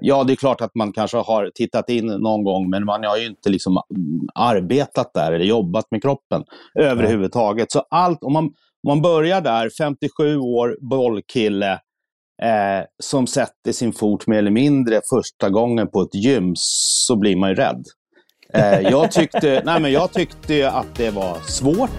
Ja, det är klart att man kanske har tittat in någon gång, men man har ju inte liksom arbetat där eller jobbat med kroppen överhuvudtaget. Så allt, om man, om man börjar där, 57 år, bollkille, eh, som sätter sin fot mer eller mindre första gången på ett gym, så blir man ju rädd. Eh, jag, tyckte, nej, men jag tyckte att det var svårt.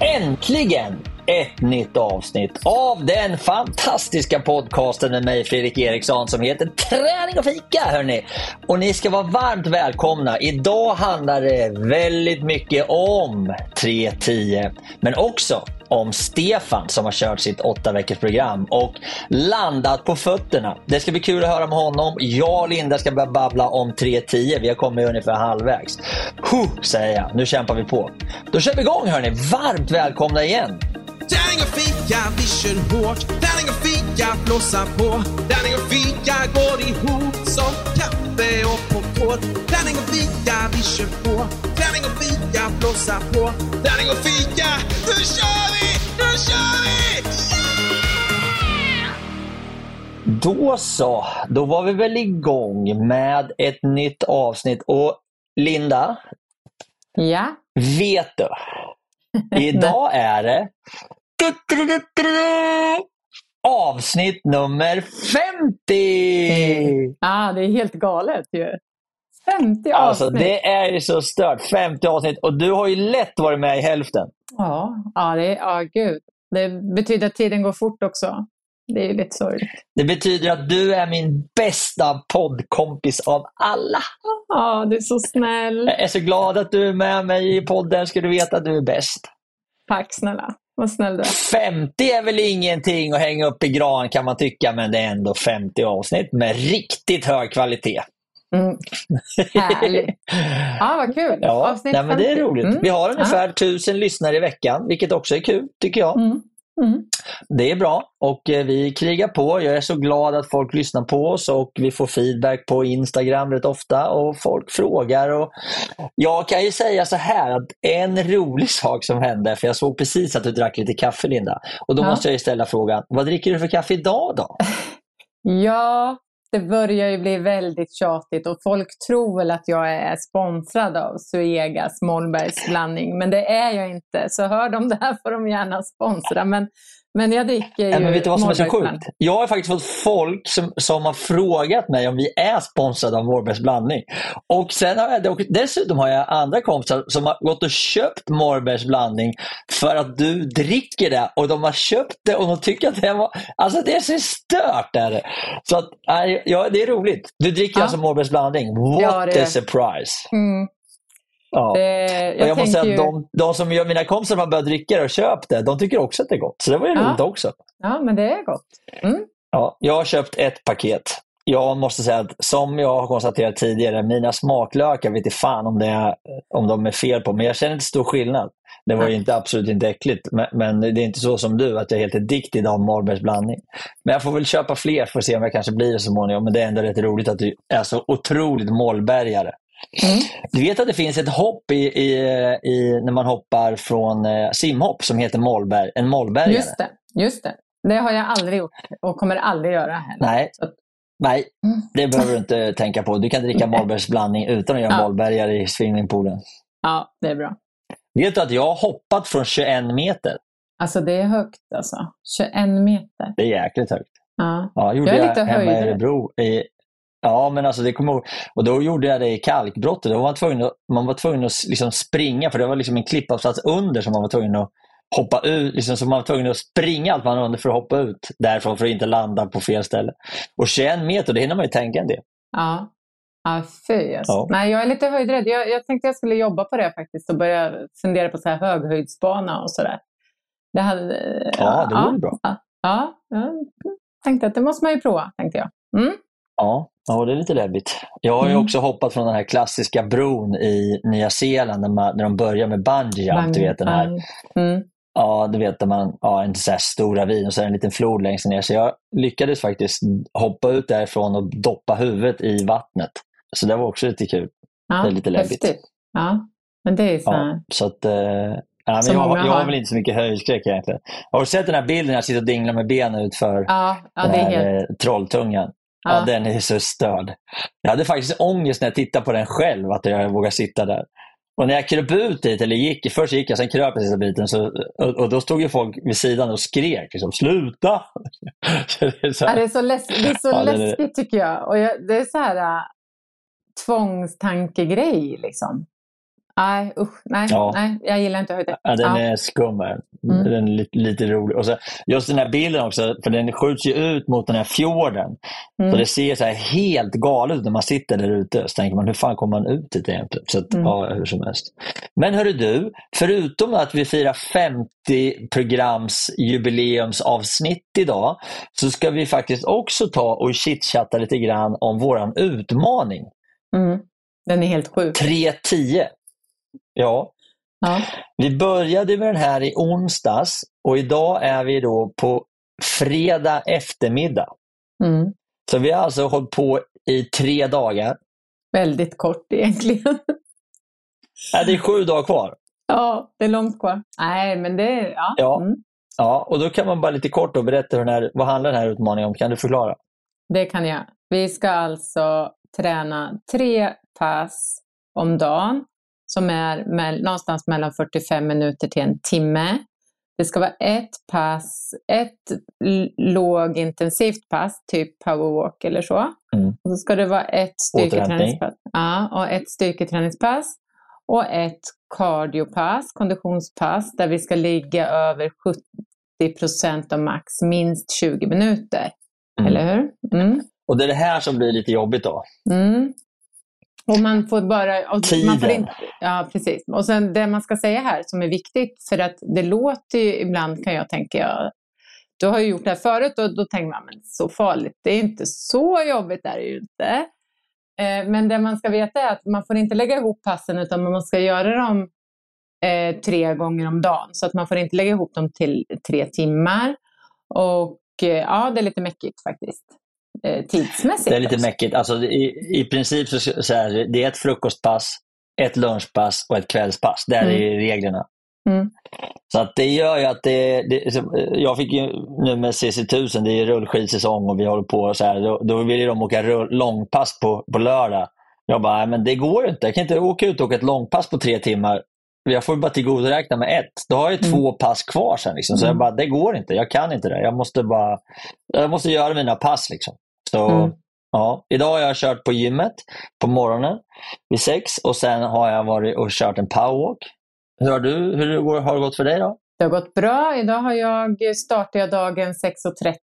Äntligen ett nytt avsnitt av den fantastiska podcasten med mig Fredrik Eriksson som heter Träning och fika. Hörrni. Och ni ska vara varmt välkomna. Idag handlar det väldigt mycket om 3.10 men också om Stefan som har kört sitt åtta veckors program och landat på fötterna. Det ska bli kul att höra med honom. Jag och Linda ska börja babbla om 3.10. Vi har kommit ungefär halvvägs. Huh, säger jag. Nu kämpar vi på. Då kör vi igång hörni. Varmt välkomna igen. Tärning och fika, vi kör hårt. Tärning och fika, blåsa på. Tärning och fika går ihop som kaffe och popcorn. Tärning och fika, vi kör på. Tärning och fika, blåsa på. Tärning och fika, nu kör vi! Nu kör vi! Yeah! Då så, då var vi väl igång med ett nytt avsnitt. Och Linda, Ja? vet du? Idag är det avsnitt nummer 50! Ja, det är helt galet ju. 50 avsnitt! Alltså det är ju så stört. 50 avsnitt och du har ju lätt varit med i hälften. Ja, ja, det, ja gud. Det betyder att tiden går fort också. Det är lite sorgligt. Det betyder att du är min bästa poddkompis av alla. Ja, du är så snäll. Jag är så glad att du är med mig i podden. Ska du veta att du är bäst. Tack snälla. Vad snäll du är. 50 är väl ingenting att hänga upp i gran kan man tycka, men det är ändå 50 avsnitt med riktigt hög kvalitet. Mm. Härligt. Ja, vad kul. Ja, nej, men det är roligt. Mm. Vi har ungefär ja. tusen lyssnare i veckan, vilket också är kul tycker jag. Mm. Mm. Det är bra och eh, vi krigar på. Jag är så glad att folk lyssnar på oss och vi får feedback på Instagram rätt ofta och folk frågar. Och jag kan ju säga så här att en rolig sak som hände, för jag såg precis att du drack lite kaffe Linda. Och då Ja. måste jag ställa frågan, vad dricker du för kaffe idag då? Ja, det börjar ju bli väldigt tjatigt och folk tror väl att jag är sponsrad av Suegas Mollbergs blandning, men det är jag inte. Så hör de det här får de gärna sponsra. Men, men jag dricker ju Ja, men vet du vad som är så sjukt? Jag har faktiskt fått folk som, som har frågat mig om vi är sponsrade av Morbergs blandning. Och sen har jag, och dessutom har jag andra kompisar som har gått och köpt Morbergs blandning för att du dricker det och de har köpt det och de tycker att det var, alltså det är så stört. Är det. Så att, ja, det är roligt. Du dricker Ja. alltså Morbergs blandning. What Ja, a surprise. Mm, Ja. jag jag måste säga ju, de, de som gör mina kompisar har börjat dricka det och köpt det, de tycker också att det är gott. Så det var ju Ja. roligt också. Ja, men det är gott. Mm. Ja, jag har köpt ett paket. Jag måste säga att som jag har konstaterat tidigare, mina smaklökar vet inte fan om, det är, om de är fel på, men jag känner inte stor skillnad. Det var inte, absolut inte äckligt, men, men det är inte så som du, att jag är helt addicted av blandning. Men jag får väl köpa fler för att se om jag kanske blir det så småningom. Men det är ändå rätt roligt att du är så otroligt mollbergare. Mm. Du vet att det finns ett hopp i, i, i, när man hoppar från eh, simhopp som heter mollberg, en mollbergare. Just det, just det. Det har jag aldrig gjort och kommer aldrig göra heller. Nej, Så nej, Mm. det behöver du inte tänka på. Du kan dricka Mollbergs blandning utan att göra Ja. mollbergare i swimmingpoolen. Ja, det är bra. Vet du att jag har hoppat från 21 meter? Alltså det är högt alltså. 21 meter. Det är jäkligt högt. Ja. Ja, gjorde Jag jag, lite hemma i. Örebro. I, ja, men alltså det kommer ihåg. Och då gjorde jag det i kalkbrottet. Då var man, tvungen att, man var tvungen att liksom springa, för det var liksom en klippavsats under som man var tvungen att hoppa ut. Liksom, så man var tvungen att springa allt man under för att hoppa ut därifrån för att inte landa på fel ställe. Och 21 meter, det hinner man ju tänka en del. Ja. Ja, fy alltså. Ja. Nej, jag är lite höjdrädd. Jag, jag tänkte jag skulle jobba på det faktiskt och börja fundera på så här höghöjdsbana och sådär. Det hade... Ja, det vore bra. Ja, ja, jag tänkte att det måste man ju prova, tänkte jag. Mm. Ja, ja, det är lite läbbigt. Jag har ju Mm. också hoppat från den här klassiska bron i Nya Zeeland när, man, när de börjar med bungee jump. Du vet den här, Mm. ja, du vet när man, ja, en så här stor ravin och så är det en liten flod längst ner. Så jag lyckades faktiskt hoppa ut därifrån och doppa huvudet i vattnet. Så det var också lite kul. Ja, Det är lite läbbigt. häftigt. Ja, men det är så. Ja, så att, eh, ja, men jag, många jag har har. väl inte så mycket höjdskräck egentligen. Har du sett den här bilden när jag sitter och dinglar med benen utför Ja, ja, den här helt... eh, trolltungan? Ja. Ja. den är så störd. Jag hade faktiskt ångest när jag tittade på den själv, att jag vågar sitta där. Och när jag kröp ut dit, eller gick, först gick jag, sen kröp jag sista biten, så, och, och då stod ju folk vid sidan och skrek liksom, sluta! Det är så Ja, det är så, läs- det är så Ja, det är- läskigt tycker jag. Och jag, det är så här äh, tvångstankegrej liksom. Nej, usch. Nej, Ja. nej jag gillar inte höjder. ja, den är skum. här. Mm. Den är lite, lite rolig. Och så, just den här bilden också, för den skjuts ju ut mot den här fjorden. Så Mm. det ser så helt galet ut när man sitter där ute. Så tänker man, hur fan kommer man ut dit egentligen? Så att, Mm. ja, hur som helst. Men hörru du, förutom att vi firar 50 programs jubileumsavsnitt idag, så ska vi faktiskt också ta och chitchatta lite grann om våran utmaning. Mm. Den är helt sjuk. 3.10. Ja, Ja. vi började med den här i onsdags och idag är vi då på fredag eftermiddag. Mm. Så vi har alltså hållit på i tre dagar. Väldigt kort egentligen. Nej, det är sju dagar kvar. ja, det är långt kvar. Nej, men det är... Ja. Ja. Mm. Ja, och då kan man bara lite kort då berätta hur den här, vad handlar den här utmaningen om. Kan du förklara? Det kan jag. Vi ska alltså träna tre pass om dagen som är mell- någonstans mellan 45 minuter till en timme. Det ska vara ett pass, ett lågintensivt pass, typ powerwalk eller så. Mm. Och så ska det vara ett styrketräningspass. Ja, och ett styrketräningspass och ett cardiopass, konditionspass, där vi ska ligga över 70 procent av max, minst 20 minuter. Mm. Eller hur? Mm. Och det är det här som blir lite jobbigt då. Mm. Och man får bara... Och Man får inte, ja, precis. Och sen det man ska säga här som är viktigt, för att det låter ju ibland kan jag tänka, jag, du har ju gjort det här förut och då tänker man, men så farligt, det är inte så jobbigt är det ju inte. Eh, men det man ska veta är att man får inte lägga ihop passen utan man ska göra dem eh, tre gånger om dagen. Så att man får inte lägga ihop dem till tre timmar. Och eh, ja, det är lite mäckigt faktiskt. Eh, tidsmässigt. Det är lite mäckigt. Alltså, i, I princip så, så är det, det är ett frukostpass, ett lunchpass och ett kvällspass. Det är Mm. reglerna. Mm. Så att det gör ju att det, det eh, Jag fick ju nu med CC1000, det är rullskidsäsong och vi håller på så här. Då, då vill ju de åka rull, långpass på, på lördag. Jag bara, "Nej, men det går inte. Jag kan inte åka ut och åka ett långpass på tre timmar. Jag får bara tillgodoräkna med ett. Då har jag Mm. två pass kvar sen. Liksom. Så jag Mm. bara, det går inte. Jag kan inte det. Jag måste bara jag måste göra mina pass. Liksom. Så, Mm. ja. Idag har jag kört på gymmet på morgonen vid sex och sen har jag varit och kört en powerwalk. Hur har, du, hur har det gått för dig då? Det har gått bra. Idag har jag startat dagen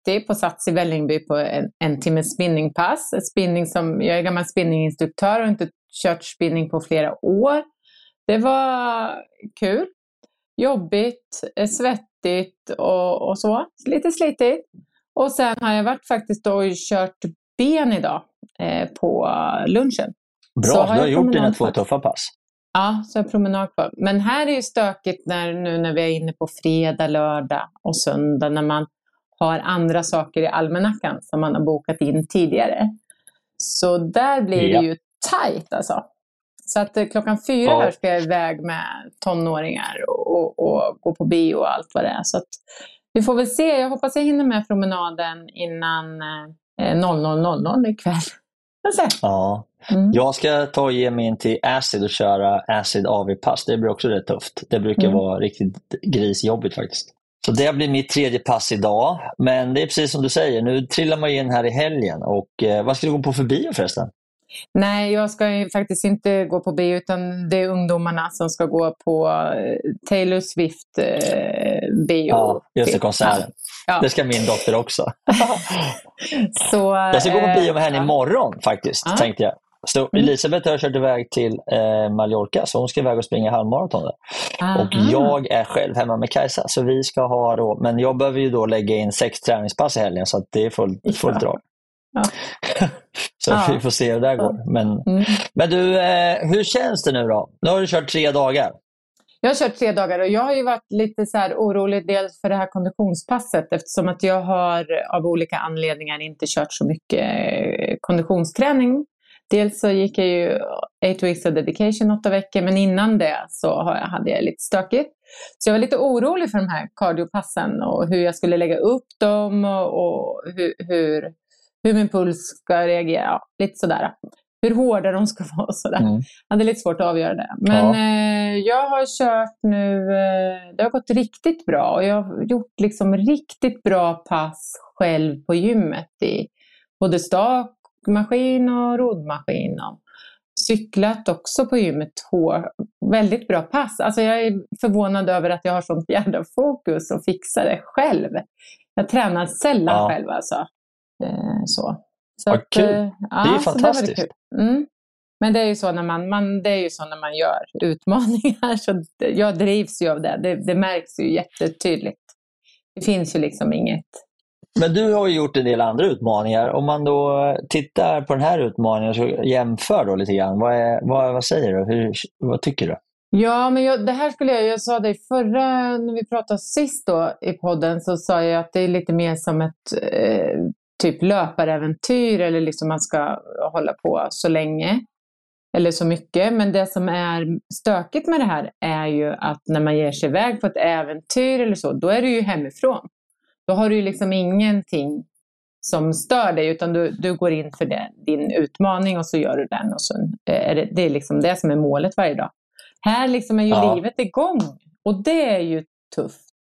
6.30 på Sats i Vällingby på en, en timmes spinningpass. Spinning som, jag är gammal spinninginstruktör och inte kört spinning på flera år. Det var kul, jobbigt, svettigt och, och så. Lite slitigt. Och sen har jag varit faktiskt och kört ben idag eh, på lunchen. Bra, Så har du har jag gjort dina två tuffa pass. Ja, så jag har promenad kvar. Men här är ju stökigt när, nu när vi är inne på fredag, lördag och söndag när man har andra saker i almanackan som man har bokat in tidigare. Så där blir Ja. det ju tajt alltså. Så att eh, klockan fyra Ja. här ska jag iväg med tonåringar och, och, och gå på bio och allt vad det är. Så att vi får väl se. Jag hoppas jag hinner med promenaden innan eh, 00.00 ikväll. Jag ser. Ja. Mm. Jag ska ta och ge mig in till Acid och köra Acid AV-pass. Det blir också rätt tufft. Det brukar Mm. vara riktigt grisjobbigt faktiskt. Så det blir mitt tredje pass idag. Men det är precis som du säger, nu trillar man in här i helgen. Och eh, Vad ska du gå på för bio förresten? Nej, jag ska ju faktiskt inte gå på bio utan det är ungdomarna som ska gå på eh, Taylor Swift eh, bio. Ja, just det, konserten. Ja. Det ska min dotter också. Så, Jag ska gå på eh, bio med henne ja. imorgon faktiskt, Ja. tänkte jag. Så Mm. Elisabeth har kört iväg till eh, Mallorca, så hon ska iväg och springa halvmaraton där. Och jag är själv hemma med Kajsa, så vi ska ha då, men jag behöver ju då lägga in sex träningspass i helgen, så det är fullt, fullt drag. Ja. så Ja. vi får se hur det där går. Men, Mm. men du, eh, hur känns det nu då? Nu har du kört tre dagar. Jag har kört tre dagar och jag har ju varit lite så här orolig dels för det här konditionspasset eftersom att jag har av olika anledningar inte kört så mycket eh, konditionsträning. Dels så gick jag ju 8 weeks of dedication åtta veckor men innan det så hade jag lite stökigt. Så jag var lite orolig för de här cardiopassen och hur jag skulle lägga upp dem och, och hur, hur, hur min puls ska reagera. Ja, lite sådär. Hur hårda de ska vara och sådär. Mm. Jag hade lite svårt att avgöra det. Men Ja. eh, jag har kört nu, eh, det har gått riktigt bra och jag har gjort liksom riktigt bra pass själv på gymmet i både stakmaskin och roddmaskin. Och cyklat också på gymmet, hår, väldigt bra pass. Alltså jag är förvånad över att jag har sånt jävla fokus och fixar det själv. Jag tränar sällan Ja. själv alltså. Eh, så. Så Vad kul. eh, ja, Det är var fantastiskt. kul. Mm. Men det är ju så när man, man, det är ju så när man gör utmaningar. Så det- jag drivs ju av det. det. Det märks ju jättetydligt. Det finns ju liksom inget. Men du har ju gjort en del andra utmaningar. Om man då tittar på den här utmaningen och jämför då lite grann. Vad, är, vad, vad säger du? Hur, vad tycker du? Ja, men jag, det här skulle jag, jag sa det förra, när vi pratade sist då i podden, så sa jag att det är lite mer som ett eh, typ löparäventyr eller liksom man ska hålla på så länge. Eller så mycket. Men det som är stökigt med det här är ju att när man ger sig iväg på ett äventyr eller så, då är du ju hemifrån. Då har du ju liksom ingenting som stör dig utan du, du går in för det, din utmaning och så gör du den. Och så är det, det är liksom det som är målet varje dag. Här liksom är ju Ja. livet igång och det är ju tufft.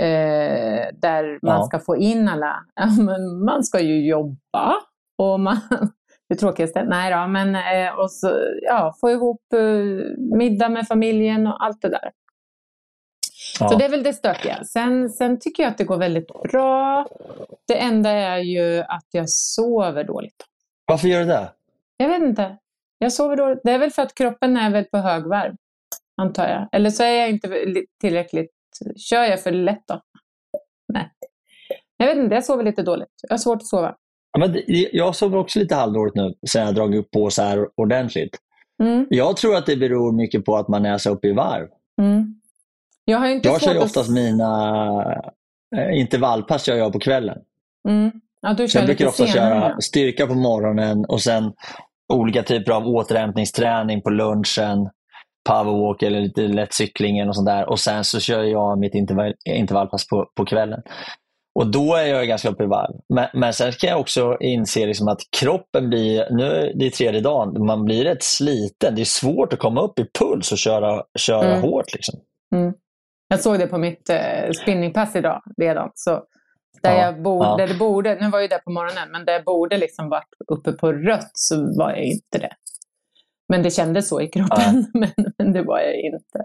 Eh, där man Ja. ska få in alla, men man ska ju jobba och man, det tråkigaste, nej då, men eh, och så, ja, få ihop eh, middag med familjen och allt det där. Ja. Så det är väl det stökiga. Sen, sen tycker jag att det går väldigt bra. Det enda är ju att jag sover dåligt. Varför gör du det? Jag vet inte. Jag sover dåligt. Det är väl för att kroppen är väl på högvarv, antar jag. Eller så är jag inte li- tillräckligt... Kör jag för lätt då? Nej. Jag vet inte, jag sover lite dåligt. Jag har svårt att sova. Ja, men jag sover också lite halvdåligt nu sen jag dragit upp på så här ordentligt. Mm. Jag tror att det beror mycket på att man är så uppe i varv. Mm. Jag har inte Jag kör att- oftast mina eh, intervallpass jag på kvällen. Mm. Ja, du kör jag brukar ofta köra styrka på morgonen och sen olika typer av återhämtningsträning på lunchen, powerwalk eller lite lätt cykling något sånt där. Och sen så kör jag mitt intervall, intervallpass på, på kvällen. Och då är jag ganska uppe i varv. Men, men sen kan jag också inse liksom att kroppen blir, nu är det tredje dagen, man blir rätt sliten. Det är svårt att komma upp i puls och köra, köra Mm. hårt. Liksom. Jag såg det på mitt eh, spinningpass idag redan. Så där, Ja, jag borde, ja. där det borde, nu var jag där på morgonen, men där jag borde liksom varit uppe på rött så var jag inte det. Men det kändes så i kroppen, men, men det var jag inte.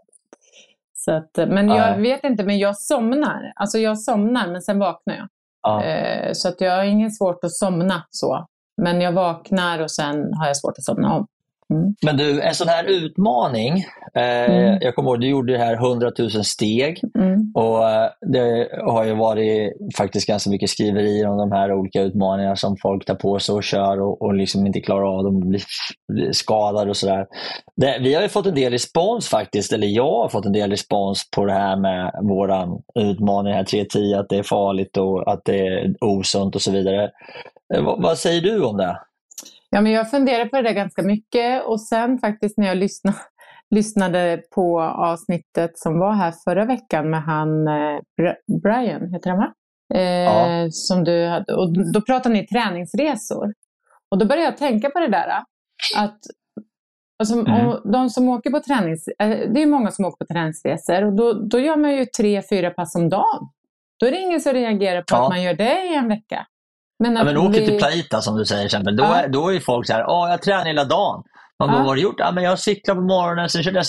Så att, men jag Nej. vet inte, men jag somnar. Alltså jag somnar, men sen vaknar jag. Ja. Eh, så att jag har ingen svårt att somna så. Men jag vaknar och sen har jag svårt att somna om. Men du, en sån här utmaning. Eh, Mm. Jag kommer ihåg, du gjorde det här 100 000 steg. Mm. Och eh, Det har ju varit faktiskt ganska mycket skriverier om de här olika utmaningarna som folk tar på sig och kör och, och liksom inte klarar av dem och blir, skadade och sådär. Vi har ju fått en del respons faktiskt, eller jag har fått en del respons på det här med våran utmaning här 310, att det är farligt och att det är osunt och så vidare. Eh, Vad, vad säger du om det? Ja, men jag funderade på det där ganska mycket och sen faktiskt när jag lyssnade, lyssnade på avsnittet som var här förra veckan med han eh, Bri- Brian, heter han va? Eh, Ja. Som du hade, och då pratade ni träningsresor. Och då började jag tänka på det där att alltså, Mm. de som åker på tränings... eh, Det är många som åker på träningsresor och då, då gör man ju tre, fyra pass om dagen. Då är det ingen som reagerar på Ja. att man gör det i en vecka. Men Ja, men åker vi- till Plaita som du säger exempel. Då, Ja. är, då är folk så här, Åh, jag tränar hela dagen. Man bara, Ja. vad har du gjort? Ja, men jag cyklade på morgonen, sen körde jag,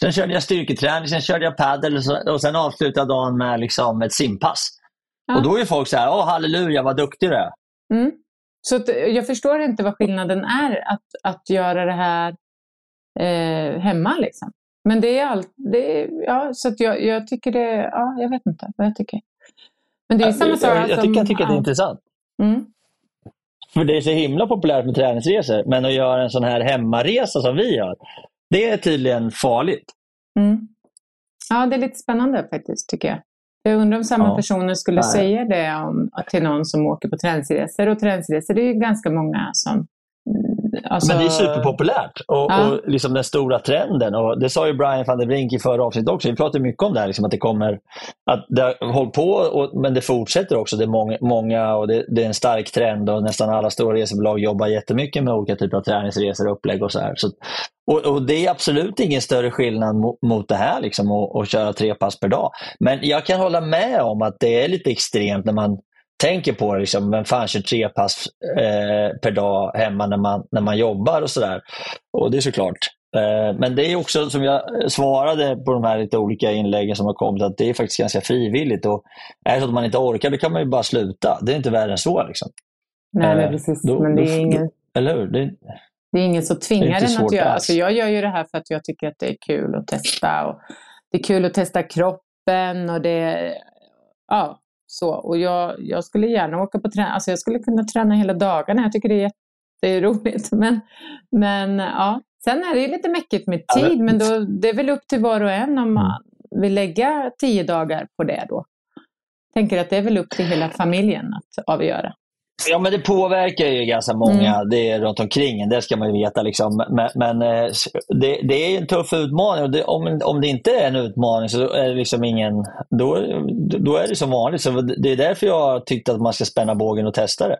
sen körde jag styrketräning, sen körde jag padel och, så, och sen avslutade jag dagen med liksom ett simpass. Ja. Och då är folk så här, Åh, halleluja vad duktig du är. Mm. Så att, eh, jag förstår inte vad skillnaden är att, att göra det här eh, hemma. Liksom. Men det är allt. Det är, ja, så att jag, jag tycker det, ja, jag vet inte vad jag tycker. Men det är samma sak. jag, jag, tycker, jag tycker att det är ja. intressant. Mm. För det är så himla populärt med träningsresor, men att göra en sån här hemmaresa som vi gör, det är tydligen farligt. Mm. Ja, det är lite spännande faktiskt, tycker jag. Jag undrar om samma Ja. personer skulle Nej. säga det om, till någon som åker på träningsresor. Och träningsresor, det är ju ganska många som... Alltså, Men det är superpopulärt och, Ja. och liksom den stora trenden. Och det sa ju Brian van der Brink i förra avsnittet också. Vi pratade mycket om det här, liksom att det kommer att det har hållit på och, men det fortsätter också. Det är många, många och det, det är en stark trend och nästan alla stora resebolag jobbar jättemycket med olika typer av träningsresor och upplägg och så här. Så, och, och det är absolut ingen större skillnad mot, mot det här liksom att, att köra tre pass per dag. Men jag kan hålla med om att det är lite extremt när man tänker på det, liksom, vem fan kör tre pass eh, per dag hemma när man, när man jobbar och sådär. Och det är såklart. Eh, men det är också som jag svarade på de här lite olika inläggen som har kommit, att det är faktiskt ganska frivilligt. Och är det så att man inte orkar, då kan man ju bara sluta. Det är inte värre än så. Liksom. Nej, men eh, precis. då- men det är ingen... Eller hur? Det, Det är ingen som tvingar en att göra. Alltså jag gör ju det här för att jag tycker att det är kul att testa. Och det är kul att testa kroppen och det... Ja, så. Och jag, jag skulle gärna åka på träning. Alltså jag skulle kunna träna hela dagarna. Jag tycker det är jätteroligt. Men, men ja, sen är det ju lite mäckigt med tid. Men då, det är väl upp till var och en Mm. om man vill lägga tio dagar på det då. Tänker att det är väl upp till hela familjen att avgöra. Ja, men det påverkar ju ganska många Mm. det är runt omkring det ska man ju veta. Liksom. Men, men eh, det, det är en tuff utmaning och det, om, om det inte är en utmaning så är det liksom ingen, då, då är det som vanligt. Så det är därför jag tyckte att man ska spänna bågen och testa det.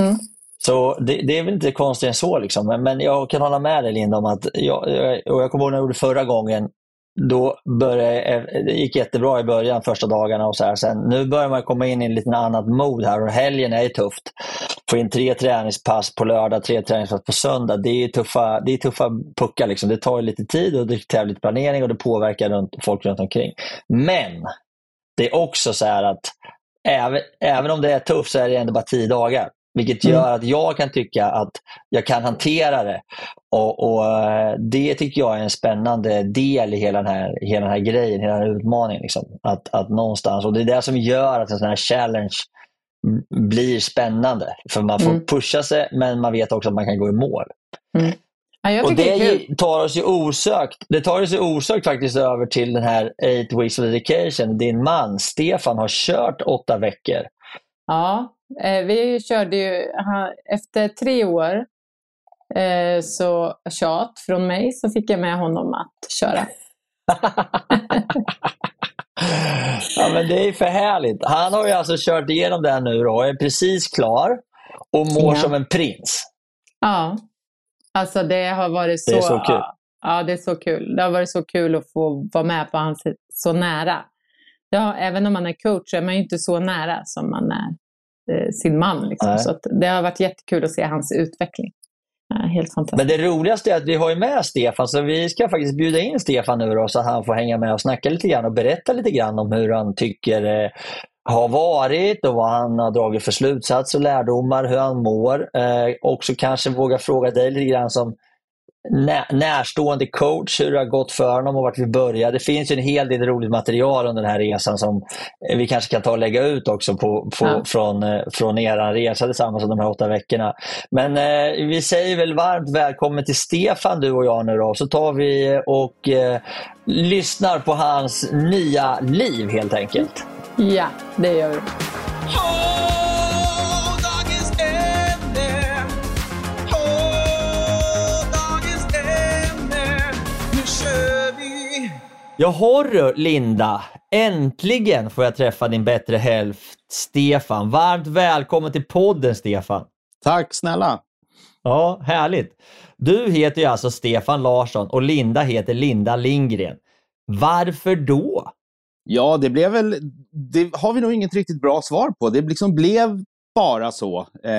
Mm. Så det, det är väl inte konstigt än så. Liksom. Men, men jag kan hålla med dig Linda om att, jag, och jag kommer ihåg när jag gjorde förra gången, då började, det gick jättebra i början, första dagarna och så här. Sen, nu börjar man komma in i en liten annat mod här och helgen är tufft. Få in tre träningspass på lördag, tre träningspass på söndag. Det är tuffa, det är tuffa puckar. Liksom. Det tar lite tid och det kräver lite planering och det påverkar runt, folk runt omkring. Men det är också så här att även, även om det är tufft så är det ändå bara tio dagar. Vilket Mm. gör att jag kan tycka att jag kan hantera det. Och, och eh, Det tycker jag är en spännande del i hela den här, hela den här grejen, hela den här utmaningen. Liksom. Att, att någonstans, och Det är det som gör att en sån här challenge blir spännande. För man får Mm. pusha sig men man vet också att man kan gå i mål. Ja, jag Och det det tar oss ju osökt, det tar oss ju osökt faktiskt över till den här Eight Weeks of Dedication. Din man Stefan har kört åtta veckor. Ja, eh, vi körde ju, efter tre år så tjat från mig så fick jag med honom att köra. ja, men det är för härligt. Han har ju alltså kört igenom det här nu och är precis klar och mår Ja. som en prins. Ja, alltså det har varit så... Det är så kul. Ja, det är så kul. Det har varit så kul att få vara med på hans så nära. Ja, även om man är coach så är man ju inte så nära som man är eh, sin man. Liksom. Så det har varit jättekul att se hans utveckling. Helt fantastiskt. Men det roligaste är att vi har ju med Stefan, så vi ska faktiskt bjuda in Stefan nu då, så att han får hänga med och snacka lite grann och berätta lite grann om hur han tycker eh, har varit och vad han har dragit för slutsatser och lärdomar, hur han mår. Eh, också kanske våga fråga dig lite grann som nä- närstående coach hur det har gått för honom och vart vi började. Det finns ju en hel del roligt material under den här resan som eh, vi kanske kan ta och lägga ut också på, på, Ja. från, eh, från er resa tillsammans de här åtta veckorna. Men eh, vi säger väl varmt välkommen till Stefan du och jag nu då. Så tar vi och eh, lyssnar på hans nya liv helt enkelt. Ja, det gör vi. Jaha du Linda, äntligen får jag träffa din bättre hälft Stefan. Varmt välkommen till podden Stefan. Tack snälla. Ja, härligt. Du heter ju alltså Stefan Larsson och Linda heter Linda Lindgren. Varför då? Ja, det blev väl, det har vi nog inget riktigt bra svar på. Det liksom blev bara så. Eh,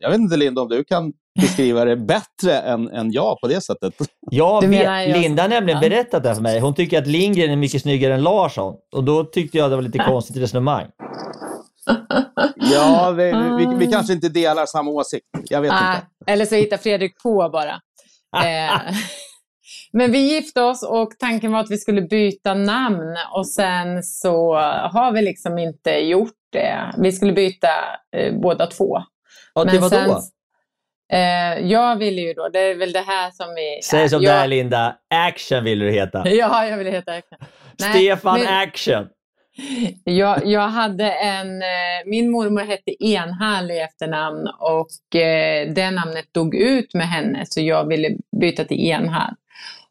jag vet inte Linda om du kan beskriva det bättre än, än jag på det sättet. Jag Du vet, menar jag- Linda har nämligen berättat det för mig. Hon tycker att Lindgren är mycket snyggare än Larsson. Och då tyckte jag det var lite konstigt resonemang. Ja, vi, vi, vi kanske inte delar samma åsikt. Jag vet Ah, inte. eller så hittar Fredrik på bara. Eh, men vi gifte oss och tanken var att vi skulle byta namn och sen så har vi liksom inte gjort det. Vi skulle byta eh, båda två. Ja, det var då? eh, jag ville ju då, det är väl det här som vi... Säg som jag, det är Linda, Action vill du heta. Ja, jag ville heta Nej, Stefan men- Action. Jag, jag hade en, eh, min mormor hette Enhall i efternamn och eh, det namnet dog ut med henne så jag ville byta till Enhall.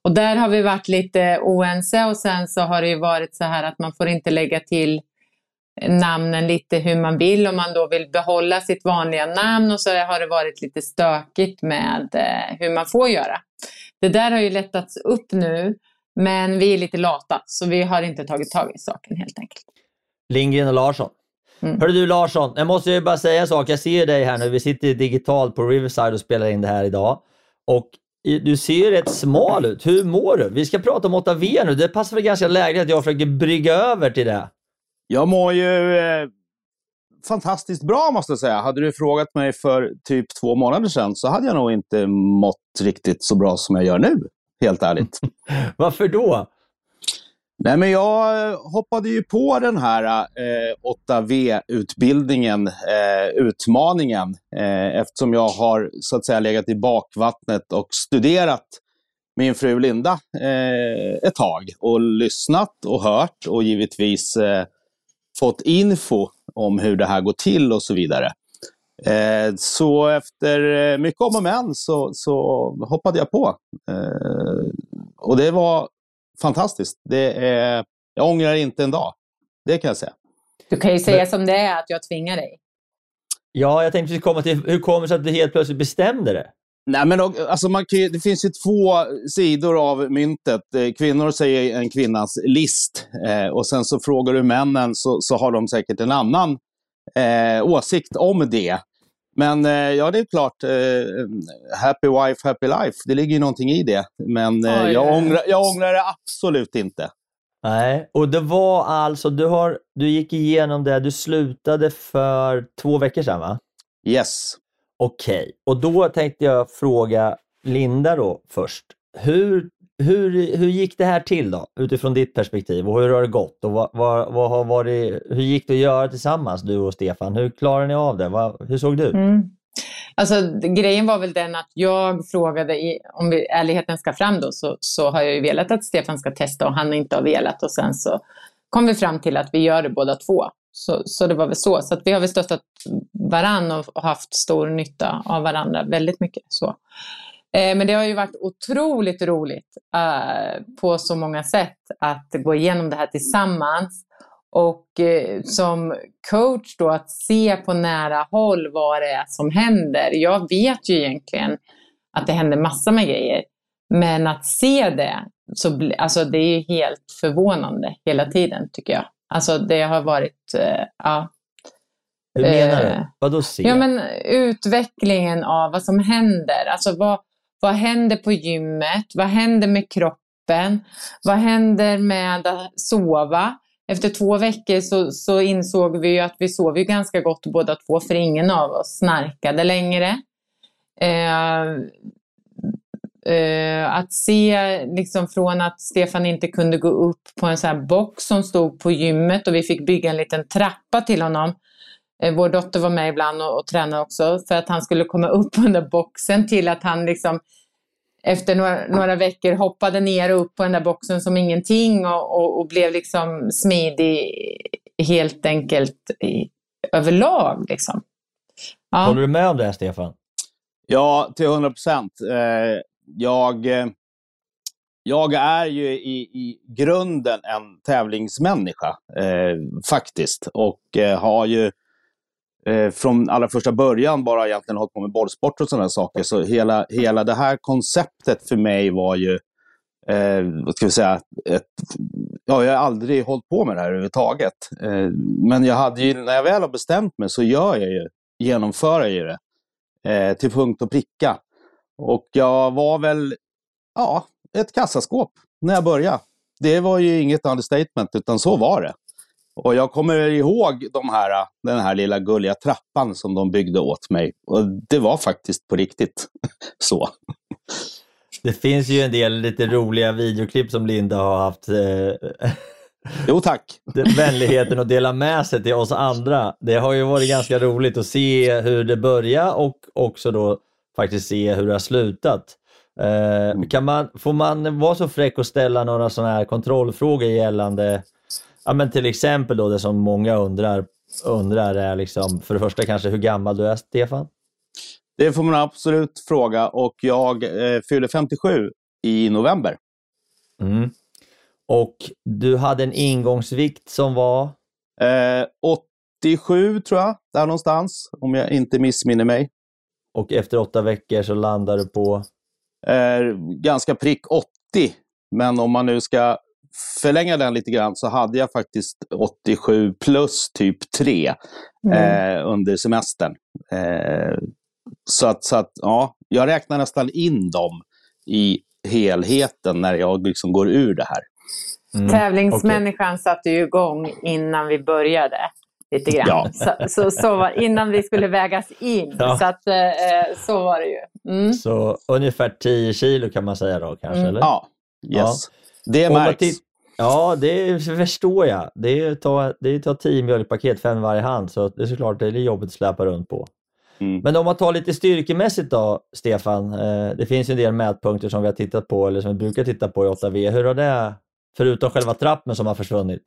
Och där har vi varit lite oense och sen så har det ju varit så här att man får inte lägga till namnen lite hur man vill om man då vill behålla sitt vanliga namn och så har det varit lite stökigt med eh, hur man får göra. Det där har ju lättats upp nu men vi är lite lata så vi har inte tagit tag i saken helt enkelt. Lindgren och Larsson. Mm. Hörru du Larsson, jag måste ju bara säga en sak. Jag ser dig här nu. Vi sitter digitalt på Riverside och spelar in det här idag. Och du ser ju rätt smal ut. Hur mår du? Vi ska prata om 8V nu. Det passar väl ganska lägligt att jag försöker brygga över till det. Jag mår ju eh, fantastiskt bra måste jag säga. Hade du frågat mig för typ två månader sedan så hade jag nog inte mått riktigt så bra som jag gör nu. Helt ärligt. Varför då? Nej, men jag eh, hoppade ju på den här eh, 8V-utbildningen, eh, utmaningen, eh, eftersom jag har så att säga legat i bakvattnet och studerat min fru Linda eh, ett tag och lyssnat och hört och givetvis eh, fått info om hur det här går till och så vidare. Eh, så efter eh, mycket om och men så, så hoppade jag på. Eh, och det var fantastiskt. Det är, jag ångrar inte en dag. Det kan jag säga. Du kan ju säga som det är att jag tvingar dig. Ja, jag tänkte komma till hur kommer det sig att du helt plötsligt bestämde det? Nej, men alltså man kan det finns ju två sidor av myntet. Eh, Kvinnor säger en kvinnas list eh, och sen så frågar du männen så, så har de säkert en annan eh, åsikt om det. Men eh, ja, det är klart, eh, happy wife, happy life. Det ligger ju någonting i det. Men eh, jag, ångrar, jag ångrar det absolut inte. Nej, och det var alltså, du, har, du gick igenom det, du slutade för två veckor sedan va? Yes. Okej, och då tänkte jag fråga Linda då först. Hur, hur, hur gick det här till då, utifrån ditt perspektiv och hur har det gått? Och vad, vad, vad har varit, hur gick det att göra tillsammans, du och Stefan? Hur klarade ni av det? Vad, hur såg det ut? Mm. Alltså, grejen var väl den att jag frågade, i, om vi, ärligheten ska fram då, så, så har jag ju velat att Stefan ska testa och han inte har velat. Och sen så kom vi fram till att vi gör det båda två. Så, så det var väl så. Så att vi har väl stöttat varandra och haft stor nytta av varandra väldigt mycket. Så. Eh, men det har ju varit otroligt roligt eh, på så många sätt att gå igenom det här tillsammans. Och eh, som coach då att se på nära håll vad det är som händer. Jag vet ju egentligen att det händer massor med grejer. Men att se det, så, alltså det är ju helt förvånande hela tiden tycker jag. Alltså det har varit, eh, ja. Hur menar du? Eh, Vadå se? Ja men utvecklingen av vad som händer. Alltså vad, vad händer på gymmet? Vad händer med kroppen? Vad händer med att sova? Efter två veckor så, så insåg vi att vi sov ju ganska gott båda två, för ingen av oss snarkade längre. Eh, eh, att se liksom från att Stefan inte kunde gå upp på en sån här box som stod på gymmet och vi fick bygga en liten trappa till honom. Eh, vår dotter var med ibland och, och tränade också för att han skulle komma upp på den där boxen till att han liksom efter några, några veckor hoppade ner och upp på den där boxen som ingenting och, och, och blev liksom smidig helt enkelt i, överlag. Liksom. Ja. Håller du med om det här, Stefan? Ja, till 100 procent. Eh, jag, eh, jag är ju i, i grunden en tävlingsmänniska, eh, faktiskt. Och eh, har ju eh, från allra första början bara egentligen hållit på med bollsport och sådana saker. Så hela, hela det här konceptet för mig var ju, eh, vad ska vi säga, ett, ja, jag har aldrig hållit på med det här överhuvudtaget. Eh, men jag hade ju, när jag väl har bestämt mig så gör jag ju, genomför jag ju det eh, till punkt och pricka. Och jag var väl, ja, ett kassaskåp när jag började. Det var ju inget understatement, utan så var det. Och jag kommer ihåg de här, den här lilla gulliga trappan som de byggde åt mig. Och det var faktiskt på riktigt så. Det finns ju en del lite roliga videoklipp som Linda har haft eh, Jo tack! vänligheten att dela med sig till oss andra. Det har ju varit ganska roligt att se hur det började och också då faktiskt se hur det har slutat. Eh, mm. kan man, får man vara så fräck och ställa några sådana här kontrollfrågor gällande Ja, men till exempel då det som många undrar, undrar är liksom, för det första kanske hur gammal du är, Stefan? Det får man absolut fråga och jag eh, fyller 57 i november. Mm. Och du hade en ingångsvikt som var? Eh, 87 tror jag, där någonstans, om jag inte missminner mig. Och efter åtta veckor så landar du på? Eh, ganska prick 80. Men om man nu ska förlänga den lite grann så hade jag faktiskt 87 plus typ 3 mm. eh, under semestern. Eh, så att, så att ja, jag räknar nästan in dem i helheten när jag liksom går ur det här. Mm. Tävlingsmänniskan okay. satte ju igång innan vi började. Lite grann. Ja. Så, så, så, var, innan vi skulle vägas in. Ja. Så, att, eh, så var det ju. Mm. Så ungefär 10 kilo kan man säga då kanske? Mm. Eller? Ja, yes. Ja. Det märks. Ja, det förstår jag. Det är att ta, det är ta tio mjölkpaket, fem varje hand, så det är såklart det är jobbigt att släpa runt på. Mm. Men om man tar lite styrkemässigt då, Stefan. Eh, det finns en del mätpunkter som vi har tittat på, eller som vi brukar titta på i 8V. Hur har det, förutom själva trappen som har försvunnit?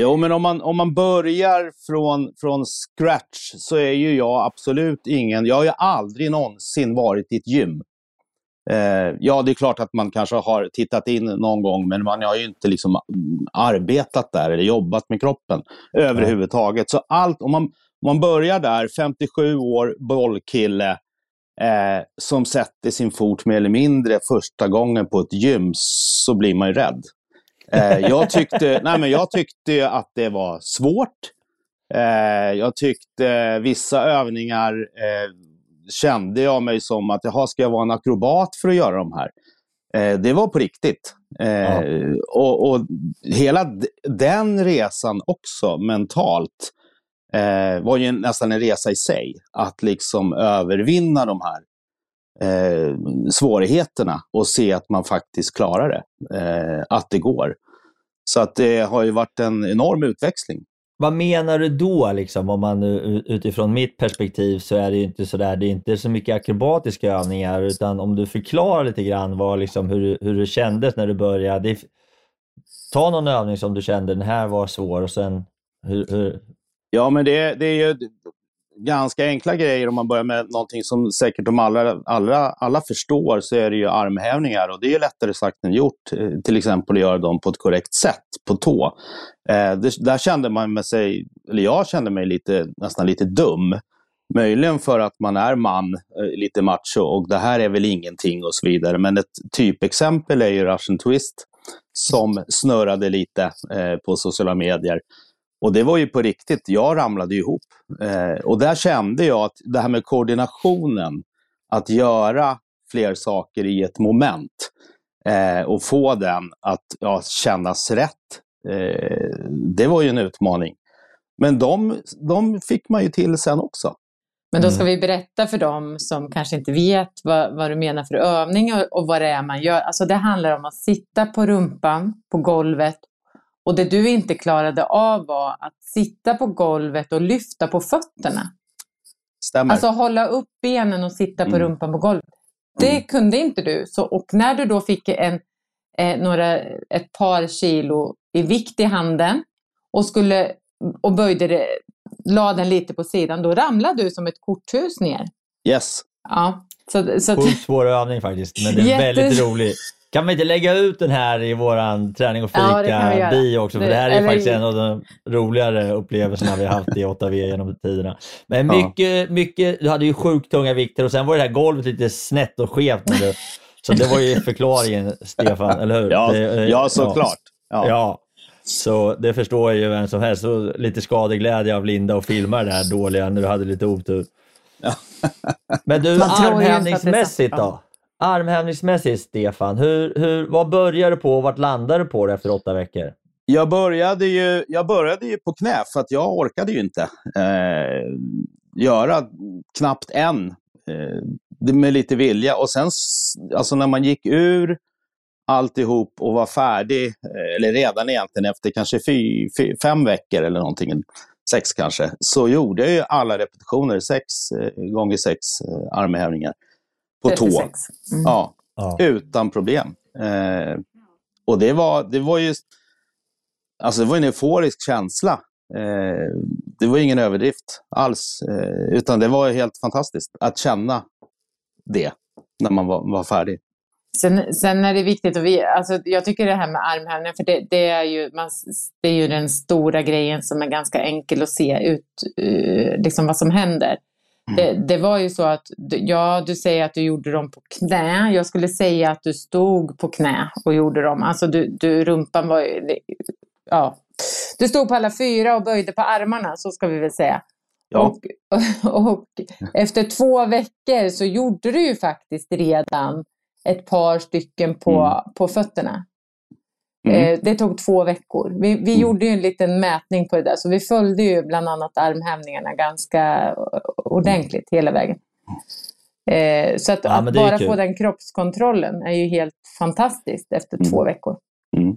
Jo, men om man, om man börjar från, från scratch så är ju jag absolut ingen... Jag har ju aldrig någonsin varit i ett gym. Eh, ja, det är klart att man kanske har tittat in någon gång, men man har ju inte liksom mm, arbetat där eller jobbat med kroppen överhuvudtaget. Så allt, om man, om man börjar där, 57 år, bollkille, eh, som sätter sin fot mer eller mindre första gången på ett gym, så blir man ju rädd. Eh, jag, tyckte, nej, men jag tyckte att det var svårt. Eh, jag tyckte vissa övningar eh, kände jag mig som att, jaha, ska jag vara en akrobat för att göra de här? Det var på riktigt. Ja. och, och, hela den resan också mentalt var ju nästan en resa i sig. Att liksom övervinna de här eh, svårigheterna och se att man faktiskt klarar det. Eh, att det går. Så att det har ju varit en enorm utväxling. vad menar du då? Liksom? Om man, utifrån mitt perspektiv så är det inte så där, det är inte så mycket akrobatiska övningar, utan om du förklarar lite grann vad, liksom, hur, hur det kändes när du började. Ta någon övning som du kände, den här var svår och sen hur, hur... Ja, men det, det är ju ganska enkla grejer om man börjar med någonting som säkert de allra, allra, alla förstår så är det ju armhävningar och det är lättare sagt än gjort. Eh, till exempel att göra dem på ett korrekt sätt på tå. Eh, det, där kände man med sig, eller jag kände mig lite, nästan lite dum. Möjligen för att man är man, eh, lite macho och det här är väl ingenting och så vidare. Men ett typexempel är ju Russian Twist som snurrade lite eh, på sociala medier. Och det var ju på riktigt, jag ramlade ihop. Eh, och där kände jag att det här med koordinationen, att göra fler saker i ett moment eh, och få den att ja, kännas rätt, eh, det var ju en utmaning. Men de, de fick man ju till sen också. Men då ska mm. vi berätta för dem som kanske inte vet vad, vad du menar för övning och, och vad det är man gör. Alltså det handlar om att sitta på rumpan på golvet och det du inte klarade av var att sitta på golvet och lyfta på fötterna. Stämmer. Alltså hålla upp benen och sitta på mm. rumpan på golvet. Det mm. kunde inte du. Så, och när du då fick en, eh, några, ett par kilo i vikt i handen och, skulle, och böjde det, la den lite på sidan, då ramlade du som ett korthus ner. Yes. Ja. Så, så Sjukt svår övning faktiskt, men det är väldigt rolig. Kan vi inte lägga ut den här i våran träning och fika-bio ja, också? För det, det här är eller... faktiskt en av de roligare upplevelserna vi har haft i 8V genom tiderna. Men mycket, ja. mycket, du hade ju sjukt tunga vikter och sen var det här golvet lite snett och skevt. Du, så det var ju förklaringen, Stefan, eller hur? Ja, det, eh, ja såklart. Ja. ja. Så det förstår ju vem som helst. Så lite skadeglädje av Linda och filma det här dåliga när du hade lite otur. Men du, armhävningsmässigt då? Armhävningsmässigt, Stefan, hur, hur, vad började du på och vart landade du på det efter åtta veckor? Jag började ju, jag började ju på knä för att jag orkade ju inte eh, göra knappt en eh, med lite vilja. Och sen alltså när man gick ur alltihop och var färdig, eh, eller redan egentligen efter kanske fy, fy, fem veckor eller någonting, sex kanske, så gjorde jag ju alla repetitioner, sex eh, gånger sex eh, armhävningar på 36. tå. Mm. Ja, ja, utan problem. Eh, och det var, det var ju alltså det var en euforisk känsla. Eh, det var ingen överdrift alls, eh, utan det var helt fantastiskt att känna det när man var, var färdig. Sen, sen är det viktigt, och vi, alltså jag tycker det här med armhävningar, för det, det, är ju, man, det är ju den stora grejen som är ganska enkel att se ut, uh, liksom vad som händer. Det, mm. det, var ju så att, ja du säger att du gjorde dem på knä. Jag skulle säga att du stod på knä och gjorde dem. Alltså du, du rumpan var ju, ja. Du stod på alla fyra och böjde på armarna, så ska vi väl säga. Ja. Och, och, och efter två veckor så gjorde du ju faktiskt redan ett par stycken på, mm. på fötterna. Mm. Eh, det tog två veckor. Vi, vi mm. gjorde ju en liten mätning på det där, så vi följde ju bland annat armhävningarna ganska ordentligt hela vägen. Eh, så att, ja, att bara få den kroppskontrollen är ju helt fantastiskt efter mm. två veckor. Mm.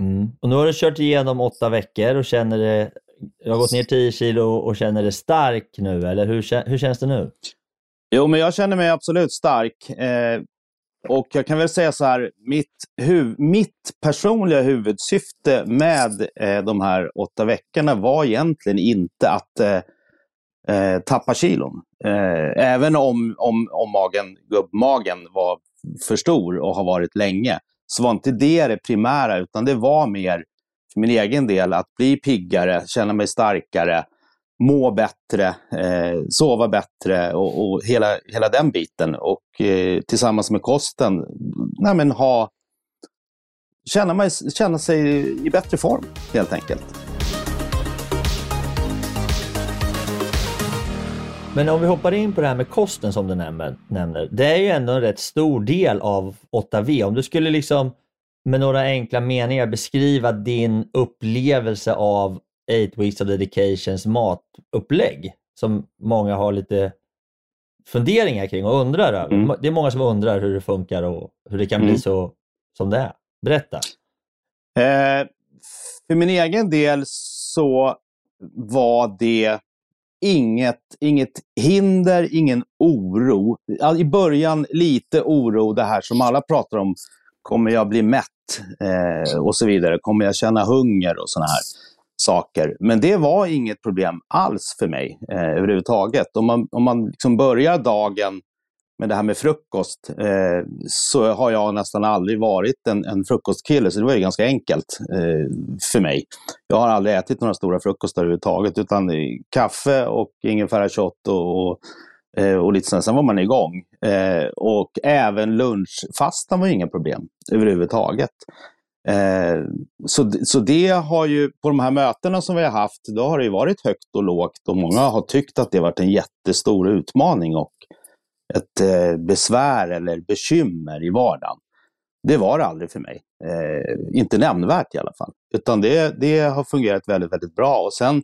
mm. Och nu har du kört igenom åtta veckor och känner det, du har gått ner 10 kilo och känner dig stark nu, eller hur, hur känns det nu? Jo, men jag känner mig absolut stark. Eh, och jag kan väl säga så här, mitt, huv, mitt personliga huvudsyfte med eh, de här åtta veckorna var egentligen inte att eh, eh, tappa kilon. Eh, även om, om, om magen, gubbmagen var för stor och har varit länge, så var inte det det primära, utan det var mer för min egen del att bli piggare, känna mig starkare, må bättre, eh, sova bättre och, och, hela, hela den biten. Och eh, tillsammans med kosten, nej, men ha, känna, mig, känna sig i bättre form helt enkelt. Men om vi hoppar in på det här med kosten som du nämner. Det är ju ändå en rätt stor del av 8V. Om du skulle liksom med några enkla meningar beskriva din upplevelse av 8 Weeks of Dedications matupplägg som många har lite funderingar kring och undrar över. Mm. Det är många som undrar hur det funkar och hur det kan mm. bli så som det är. Berätta. Eh, för min egen del så var det inget, inget hinder, ingen oro. I början lite oro, det här som alla pratar om. Kommer jag bli mätt? Eh, och så vidare. Kommer jag känna hunger och sådana här saker. Men det var inget problem alls för mig eh, överhuvudtaget. Om man, om man liksom börjar dagen med det här med frukost eh, så har jag nästan aldrig varit en, en frukostkille, så det var ju ganska enkelt eh, för mig. Jag har aldrig ätit några stora frukostar överhuvudtaget, utan eh, kaffe och ingefära shot och, och, eh, och lite sånt. Sen var man igång. Eh, och även lunchfastan var inga problem överhuvudtaget. Eh, så, så det har ju, på de här mötena som vi har haft, då har det varit högt och lågt och många har tyckt att det varit en jättestor utmaning och ett eh, besvär eller bekymmer i vardagen. Det var det aldrig för mig. Eh, inte nämnvärt i alla fall. Utan det, det har fungerat väldigt, väldigt bra. Och sen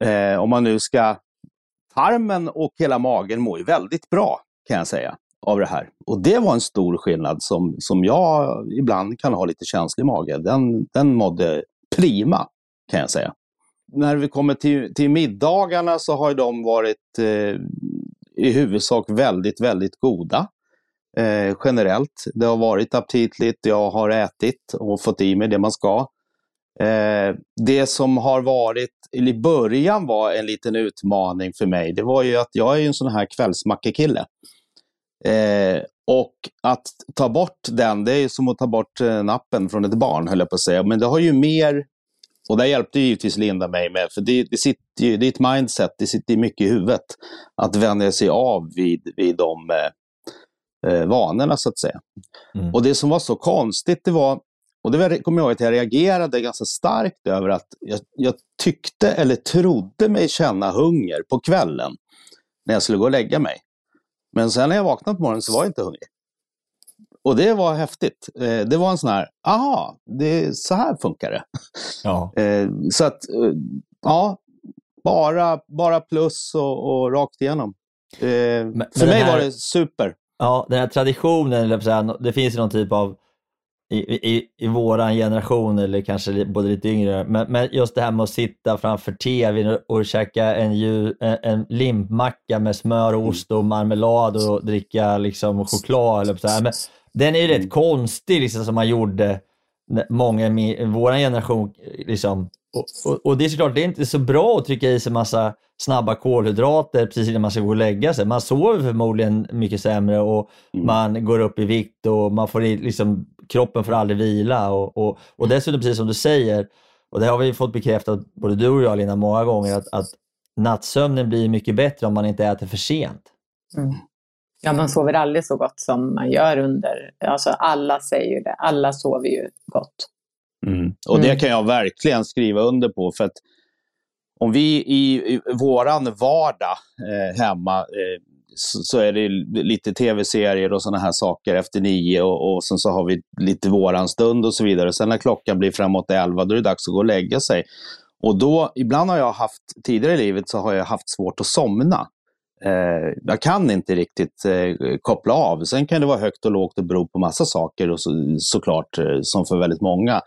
eh, om man nu ska... Tarmen och hela magen mår ju väldigt bra kan jag säga av det här. Och det var en stor skillnad som, som jag ibland kan ha lite känslig mage. Den, den mådde prima kan jag säga. När vi kommer till, till middagarna så har de varit eh, i huvudsak väldigt, väldigt goda. Eh, generellt. Det har varit aptitligt, jag har ätit och fått i mig det man ska. Eh, det som har varit, eller i början var en liten utmaning för mig, det var ju att jag är en sån här kvällsmackekille. Eh, och att ta bort den, det är som att ta bort eh, nappen från ett barn, höll jag på att säga. Men det har ju mer och där hjälpte givetvis Linda mig med, för det, det, sitter, det är ett mindset, det sitter mycket i huvudet. Att vänja sig av vid, vid de eh, eh, vanorna så att säga. Mm. Och det som var så konstigt, det var, och det kommer jag ihåg att jag reagerade ganska starkt över att jag, jag tyckte eller trodde mig känna hunger på kvällen när jag skulle gå och lägga mig. Men sen när jag vaknade på morgonen så var jag inte hungrig. Och det var häftigt. Eh, det var en sån här, aha, det, så här funkar det. Ja. Eh, så att, eh, ja, bara, bara plus och, och rakt igenom. Men, för mig här, var det super. Ja, den här traditionen, det finns ju någon typ av i, i, i våran generation, eller kanske både lite yngre, men, men just det här med att sitta framför tvn och, och käka en, en, en limpmacka med smör, och ost och marmelad och dricka liksom choklad. Eller så här. Men den är ju rätt mm. konstig liksom, som man gjorde, många i vår generation. Liksom. Och, och, och, det är såklart, det är inte så bra att trycka i sig massa snabba kolhydrater precis innan man ska gå och lägga sig. Man sover förmodligen mycket sämre och mm. man går upp i vikt och man får liksom, kroppen får aldrig vila. Och, och, och dessutom, precis som du säger, och det har vi fått bekräftat både du och jag Lina många gånger, att, att nattsömnen blir mycket bättre om man inte äter för sent. Mm. Ja, man sover aldrig så gott som man gör under... Alltså alla säger ju det. Alla sover ju gott. Mm. Och det mm. kan jag verkligen skriva under på. För att om vi i, i våran vardag eh, hemma eh, så, så, är det lite tv-serier och sådana här saker efter nio och, och sen så har vi lite våran stund och så vidare. Sen när klockan blir framåt elva, då är det dags att gå och lägga sig. Och då, ibland har jag haft, tidigare i livet så har jag haft svårt att somna. Eh, jag kan inte riktigt eh, koppla av. Sen kan det vara högt och lågt och bero på massa saker och så, såklart, eh, som för väldigt många.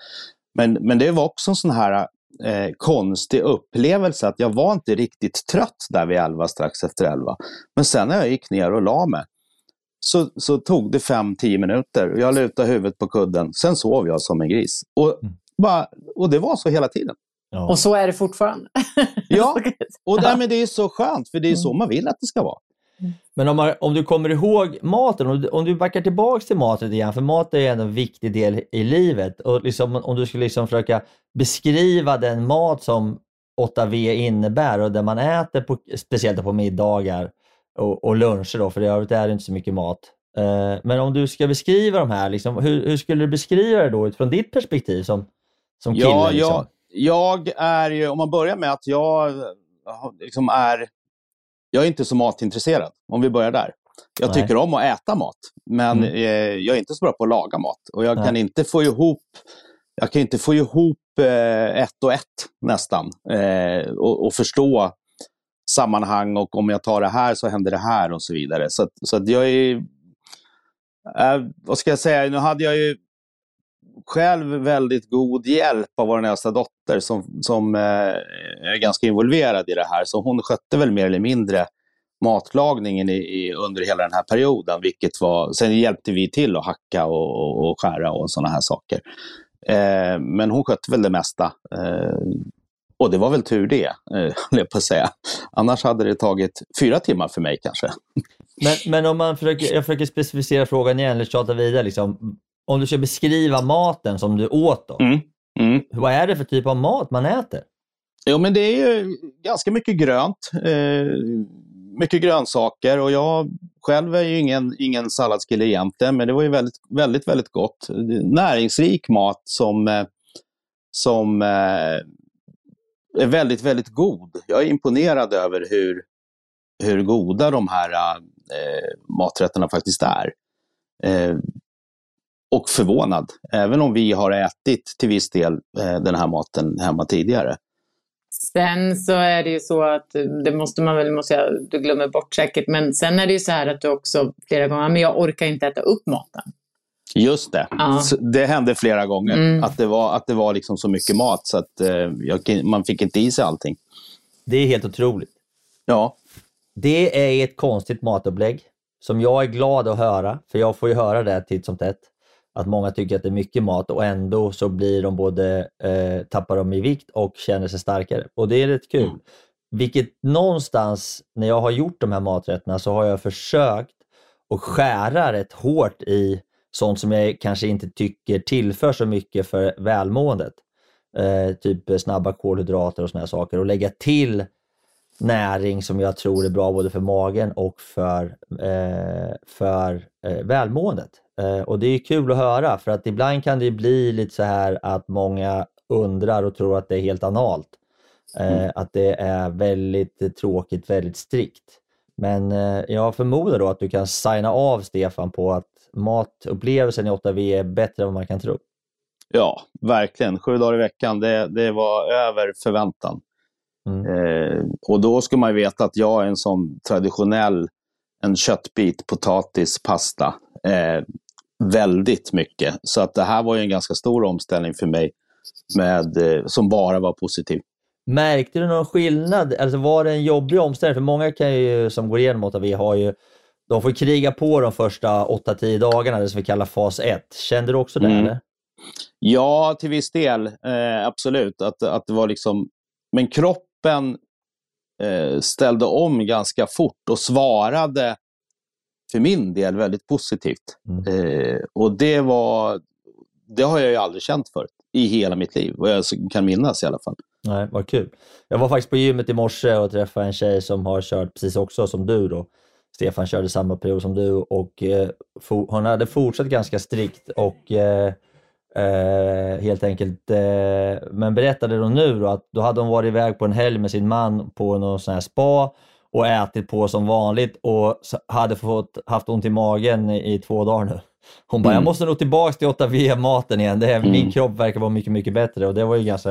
Men, men det var också en sån här eh, konstig upplevelse att jag var inte riktigt trött där vid elva, strax efter elva. Men sen när jag gick ner och la mig så, så tog det 5-10 minuter. Jag lutade huvudet på kudden. Sen sov jag som en gris. Och, mm. bara, och det var så hela tiden. Ja. Och så är det fortfarande. ja, och därmed det är så skönt, för det är så mm. man vill att det ska vara. Men om, man, om du kommer ihåg maten, om du, om du backar tillbaks till maten igen, för mat är en viktig del i livet. Och liksom, om du skulle liksom försöka beskriva den mat som 8V innebär och det man äter, på, speciellt på middagar och, och luncher, då, för i övrigt är det inte så mycket mat. Eh, men om du ska beskriva de här, liksom, hur, hur, skulle du beskriva det då utifrån ditt perspektiv som, som kille? Ja, liksom? ja, jag är ju, om man börjar med att jag liksom är, jag är inte så matintresserad, om vi börjar där. Jag Nej. tycker om att äta mat, men mm. eh, jag är inte så bra på att laga mat. Och jag Nej. kan inte få ihop, jag kan inte få ihop eh, ett och ett nästan. Eh, och, och, förstå sammanhang och om jag tar det här så händer det här och så vidare. Så, så att jag är, eh, vad ska jag säga, nu hade jag ju själv väldigt god hjälp av vår äldsta dotter dotter som, som eh, är ganska involverad i det här, så hon skötte väl mer eller mindre matlagningen i, i, under hela den här perioden. Vilket var, sen hjälpte vi till att hacka och, och, och skära och sådana här saker. Eh, men hon skötte väl det mesta. Eh, och det var väl tur det, eh, jag på att säga. Annars hade det tagit fyra timmar för mig kanske. Men, men om man försöker, jag försöker specificera frågan igen, eller tjata vidare. Liksom. Om du ska beskriva maten som du åt då. Mm. Mm. Vad är det för typ av mat man äter? Jo, men det är ju ganska mycket grönt. Eh, mycket grönsaker och jag själv är ju ingen, ingen salladskille egentligen, men det var ju väldigt, väldigt, väldigt gott. Näringsrik mat som, eh, som eh, är väldigt, väldigt god. Jag är imponerad över hur, hur goda de här eh, maträtterna faktiskt är. Eh, och förvånad, även om vi har ätit till viss del eh, den här maten hemma tidigare. Sen så är det ju så att, det måste man väl, måste jag, du glömmer bort säkert, men sen är det ju så här att du också flera gånger, men jag orkar inte äta upp maten. Just det. Ja. Det hände flera gånger. Mm. Att det var, att det var liksom så mycket mat så att eh, jag, man fick inte i sig allting. Det är helt otroligt. Ja. Det är ett konstigt matupplägg som jag är glad att höra, för jag får ju höra det titt som tätt. Att många tycker att det är mycket mat och ändå så blir de både, eh, tappar de i vikt och känner sig starkare. Och det är rätt kul. Mm. Vilket någonstans, när jag har gjort de här maträtterna, så har jag försökt att skära rätt hårt i sånt som jag kanske inte tycker tillför så mycket för välmåendet. Eh, typ snabba kolhydrater och såna här saker och lägga till näring som jag tror är bra både för magen och för, eh, för eh, välmåendet. Eh, och det är kul att höra för att ibland kan det bli lite så här att många undrar och tror att det är helt analt. Eh, Att det är väldigt tråkigt, väldigt strikt. Men eh, jag förmodar då att du kan signa av Stefan på att matupplevelsen i 8V är bättre än vad man kan tro. Ja, verkligen. Sju dagar i veckan, det, det var över förväntan. Mm. Eh, och då ska man veta att jag är en sån traditionell, en köttbit, potatis, pasta. Eh, väldigt mycket. Så att det här var ju en ganska stor omställning för mig med, eh, som bara var positiv. Märkte du någon skillnad? Alltså var det en jobbig omställning? För många kan ju, som går igenom 8V har ju, de får kriga på de första 8-10 dagarna, det som vi kallar fas 1. Kände du också det? Mm. Eller? Ja, till viss del. Eh, absolut. Att, att det var liksom... Men kroppen eh, ställde om ganska fort och svarade för min del väldigt positivt. Mm. Eh, och det var... Det har jag ju aldrig känt förut i hela mitt liv, vad jag kan minnas i alla fall. Nej, vad kul. Jag var faktiskt på gymmet i morse och träffade en tjej som har kört precis också som du då. Stefan körde samma period som du och eh, for, hon hade fortsatt ganska strikt och eh, eh, helt enkelt, eh, men berättade då nu då att då hade hon varit iväg på en helg med sin man på någon sån här spa och ätit på som vanligt och hade fått, haft ont i magen i, två dagar nu. Hon bara, Mm. jag måste nog tillbaks till 8V-maten igen. Det är, Min Mm. kropp verkar vara mycket, mycket bättre och det var ju ganska...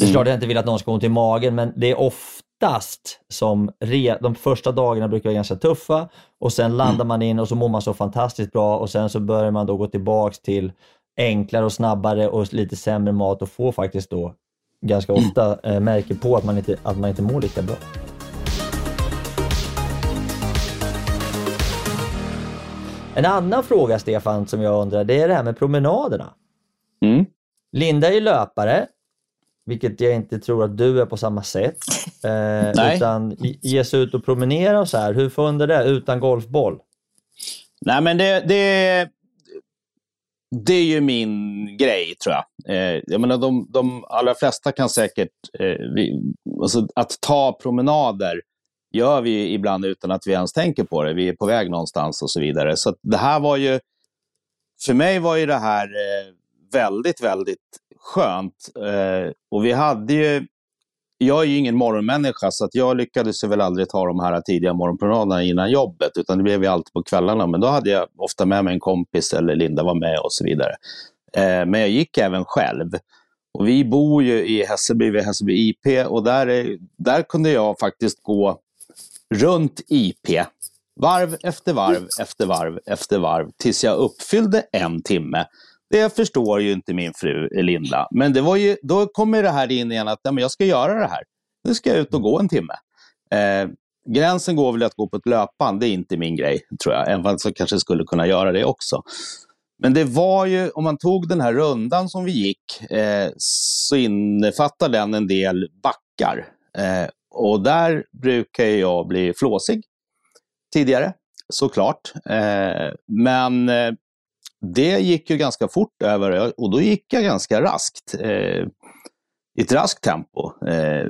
Det är klart jag inte vill att någon ska ha ont i magen, men det är oftast som re, de första dagarna brukar vara ganska tuffa och sen landar man in och så mår man så fantastiskt bra och sen så börjar man då gå tillbaks till enklare och snabbare och lite sämre mat och får faktiskt då ganska ofta eh, märker på att man, inte, att man inte mår lika bra. En annan fråga Stefan som jag undrar, det är det här med promenaderna. Mm. Linda är ju löpare, vilket jag inte tror att du är på samma sätt. Eh, utan ge sig ut och promenera och så här. Hur funkar det utan golfboll? Nej, men det, det, det är ju min grej, tror jag. Eh, jag menar, de, de allra flesta kan säkert... Eh, vi, alltså, att ta promenader gör vi ibland utan att vi ens tänker på det. Vi är på väg någonstans och så vidare. Så det här var ju... För mig var ju det här eh, väldigt, väldigt skönt. Eh, och vi hade ju... Jag är ju ingen morgonmänniska, så att jag lyckades väl aldrig ta de här tidiga morgonpromenaderna innan jobbet, utan det blev ju alltid på kvällarna. Men då hade jag ofta med mig en kompis eller Linda var med och så vidare. Eh, men jag gick även själv. Och vi bor ju i Hässelby, vid Hässelby IP, och där, är, där kunde jag faktiskt gå runt IP, varv efter varv efter varv efter varv, tills jag uppfyllde en timme. Det förstår ju inte min fru Linda. Men det var ju, då kommer det här in igen att ja, men jag ska göra det här. Nu ska jag ut och gå en timme. Eh, gränsen går väl att gå på ett löpband, det är inte min grej, tror jag. Även fast jag kanske skulle kunna göra det också. Men det var ju, om man tog den här rundan som vi gick, eh, så innefattar den en del backar. Eh, och där brukar jag bli flåsig tidigare, såklart. Eh, men eh, det gick ju ganska fort över och då gick jag ganska raskt. Eh, I ett raskt tempo. Eh,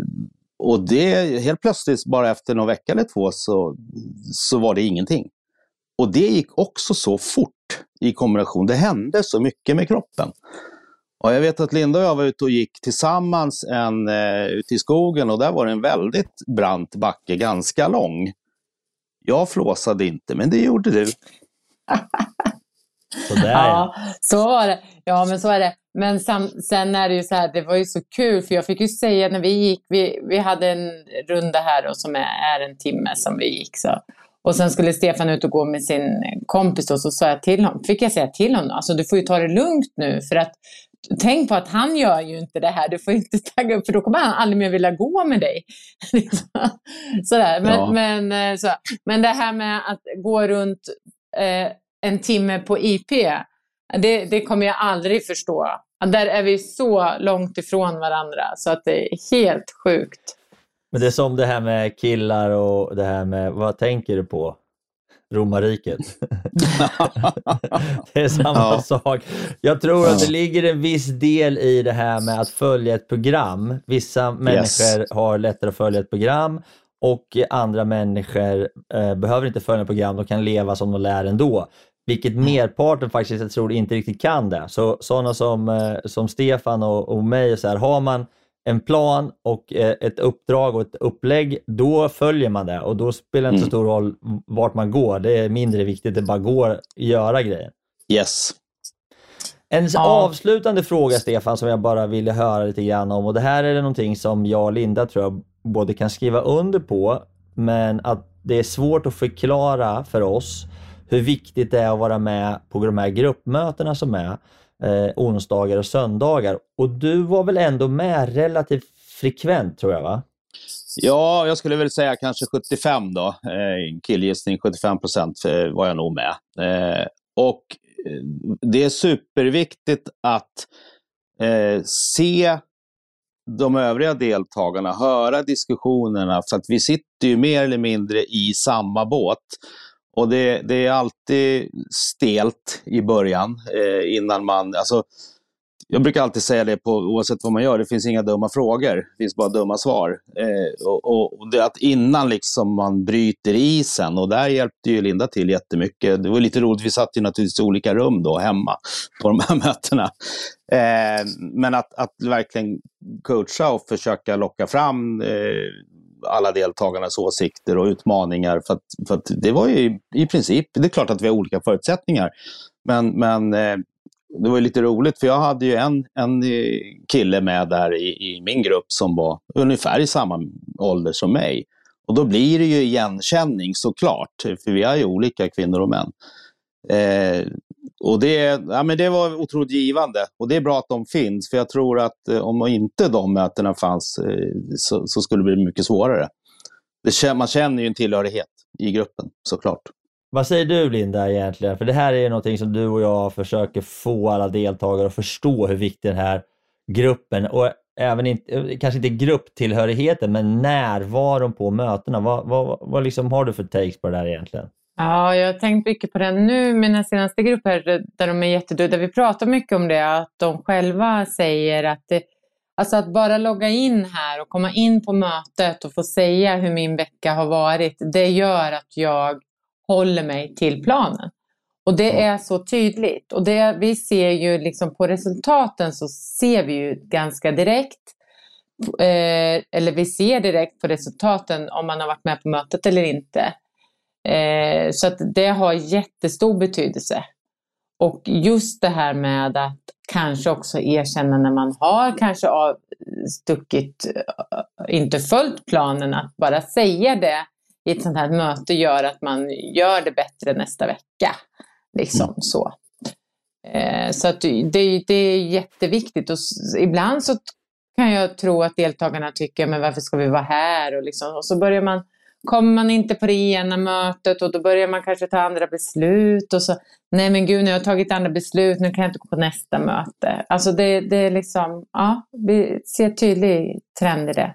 och det, helt plötsligt, bara efter någon vecka eller två, så, så var det ingenting. Och det gick också så fort i kombination. Det hände så mycket med kroppen. Och jag vet att Linda och jag var ute och gick tillsammans en, uh, ute i skogen och där var det en väldigt brant backe, ganska lång. Jag flåsade inte, men det gjorde du. Sådär, ja, så var det. Ja, men så är det. Men sam, sen är det ju så här, det var ju så kul för jag fick ju säga när vi gick, vi, vi hade en runda här då, som är, är en timme som vi gick. Så. Och sen skulle Stefan ut och gå med sin kompis och så sa jag till honom, fick jag säga till honom, alltså du får ju ta det lugnt nu för att tänk på att han gör ju inte det här, du får inte tagga upp för då kommer han aldrig mer vilja gå med dig. Sådär. Men, ja. men, eh, så. men det här med att gå runt eh, en timme på IP, det, det kommer jag aldrig förstå. Där är vi så långt ifrån varandra så att det är helt sjukt. Men det är som det här med killar och det här med, vad tänker du på? Romarriket. det är samma ja. sak. Jag tror att det ligger en viss del i det här med att följa ett program. Vissa människor yes. har lättare att följa ett program och andra människor eh, behöver inte följa ett program, de kan leva som de lär ändå. Vilket merparten faktiskt, jag tror, inte riktigt kan det. Så sådana som, eh, som Stefan och, och mig, och så här, har man en plan och eh, ett uppdrag och ett upplägg, då följer man det och då spelar det inte så mm. stor roll vart man går. Det är mindre viktigt, det bara går att göra grejer. Yes. En ja. avslutande fråga Stefan som jag bara ville höra lite grann om och det här är någonting som jag och Linda tror jag både kan skriva under på men att det är svårt att förklara för oss hur viktigt det är att vara med på de här gruppmötena som är eh, onsdagar och söndagar. Och du var väl ändå med relativt frekvent tror jag va? Ja, jag skulle väl säga kanske 75 då. Eh, killgissning 75 procent eh, var jag nog med. Eh, och eh, det är superviktigt att eh, se de övriga deltagarna, höra diskussionerna, för att vi sitter ju mer eller mindre i samma båt. Och det, det, är alltid stelt i början eh, innan man... Alltså, jag brukar alltid säga det på, oavsett vad man gör, det finns inga dumma frågor, det finns bara dumma svar. Eh, och, och, det att innan liksom man bryter isen, och där hjälpte ju Linda till jättemycket. Det var lite roligt, vi satt ju naturligtvis i olika rum då hemma på de här mötena. Eh, men att, att verkligen coacha och försöka locka fram eh, alla deltagarnas åsikter och utmaningar. För att, för att det var ju i princip, det är klart att vi har olika förutsättningar. Men, men eh, det var lite roligt för jag hade ju en, en eh, kille med där i, i, min grupp som var ungefär i samma ålder som mig. Och då blir det ju igenkänning såklart, för vi är ju olika kvinnor och män. Eh, och det, ja, men det var otroligt givande och det är bra att de finns för jag tror att eh, om inte de mötena fanns eh, så, så, skulle det bli mycket svårare. Det, man känner ju en tillhörighet i gruppen såklart. Vad säger du Linda egentligen? För det här är ju någonting som du och jag försöker få alla deltagare att förstå hur viktig den här gruppen och även inte, eh, kanske inte grupptillhörigheten, men närvaron på mötena. Vad, vad, vad liksom har du för takes på det där egentligen? Ja, jag har tänkt mycket på det nu, mina senaste grupper där de är jättedöda. Vi pratar mycket om det, att de själva säger att det, alltså att bara logga in här och komma in på mötet och få säga hur min vecka har varit, det gör att jag håller mig till planen. Och det är så tydligt. Och det, vi ser ju liksom på resultaten så ser vi ju ganska direkt, eh, eller vi ser direkt på resultaten om man har varit med på mötet eller inte. Eh, så att det har jättestor betydelse. Och just det här med att kanske också erkänna när man har kanske stuckit, eh, inte följt planen, att bara säga det i ett sånt här möte gör att man gör det bättre nästa vecka. Liksom mm. så. Eh, så att det, det är jätteviktigt och ibland så kan jag tro att deltagarna tycker, men varför ska vi vara här? Och, liksom, och så börjar man, kommer man inte på det ena mötet och då börjar man kanske ta andra beslut och så, nej men gud, nu har jag tagit andra beslut, nu kan jag inte gå på nästa möte. Alltså det, det är liksom, ja, vi ser tydlig trend i det.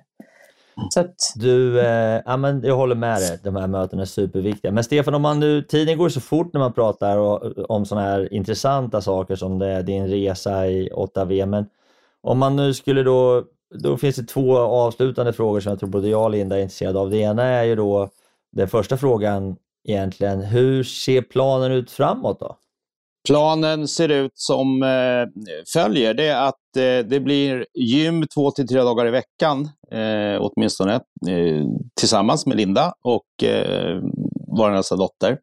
Att... Du, eh, ja, men jag håller med dig, de här mötena är superviktiga. Men Stefan, om man nu, tiden går så fort när man pratar och, om sådana här intressanta saker som det, din resa i 8V, men om man nu skulle då, då finns det två avslutande frågor som jag tror både jag och Linda är intresserade av. Det ena är ju då den första frågan egentligen, hur ser planen ut framåt då? Planen ser ut som eh, följer. Det är att eh, det blir gym två till tre dagar i veckan, eh, åtminstone, eh, tillsammans med Linda och eh, vår nästa dotter.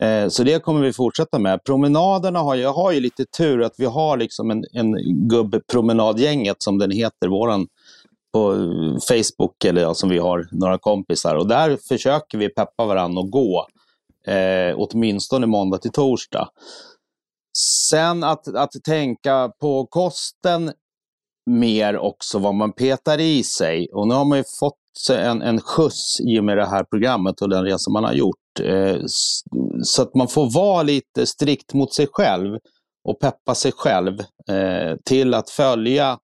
Eh, så det kommer vi fortsätta med. Promenaderna har, jag har ju lite tur att vi har liksom en, en gubbpromenadgänget som den heter, våran på Facebook, eller ja, som vi har några kompisar. Och där försöker vi peppa varandra att gå, eh, åtminstone måndag till torsdag. Sen att, att tänka på kosten mer också, vad man petar i sig. Och nu har man ju fått en, en skjuts i och med det här programmet och den resa man har gjort. Eh, så att man får vara lite strikt mot sig själv och peppa sig själv eh, till att följa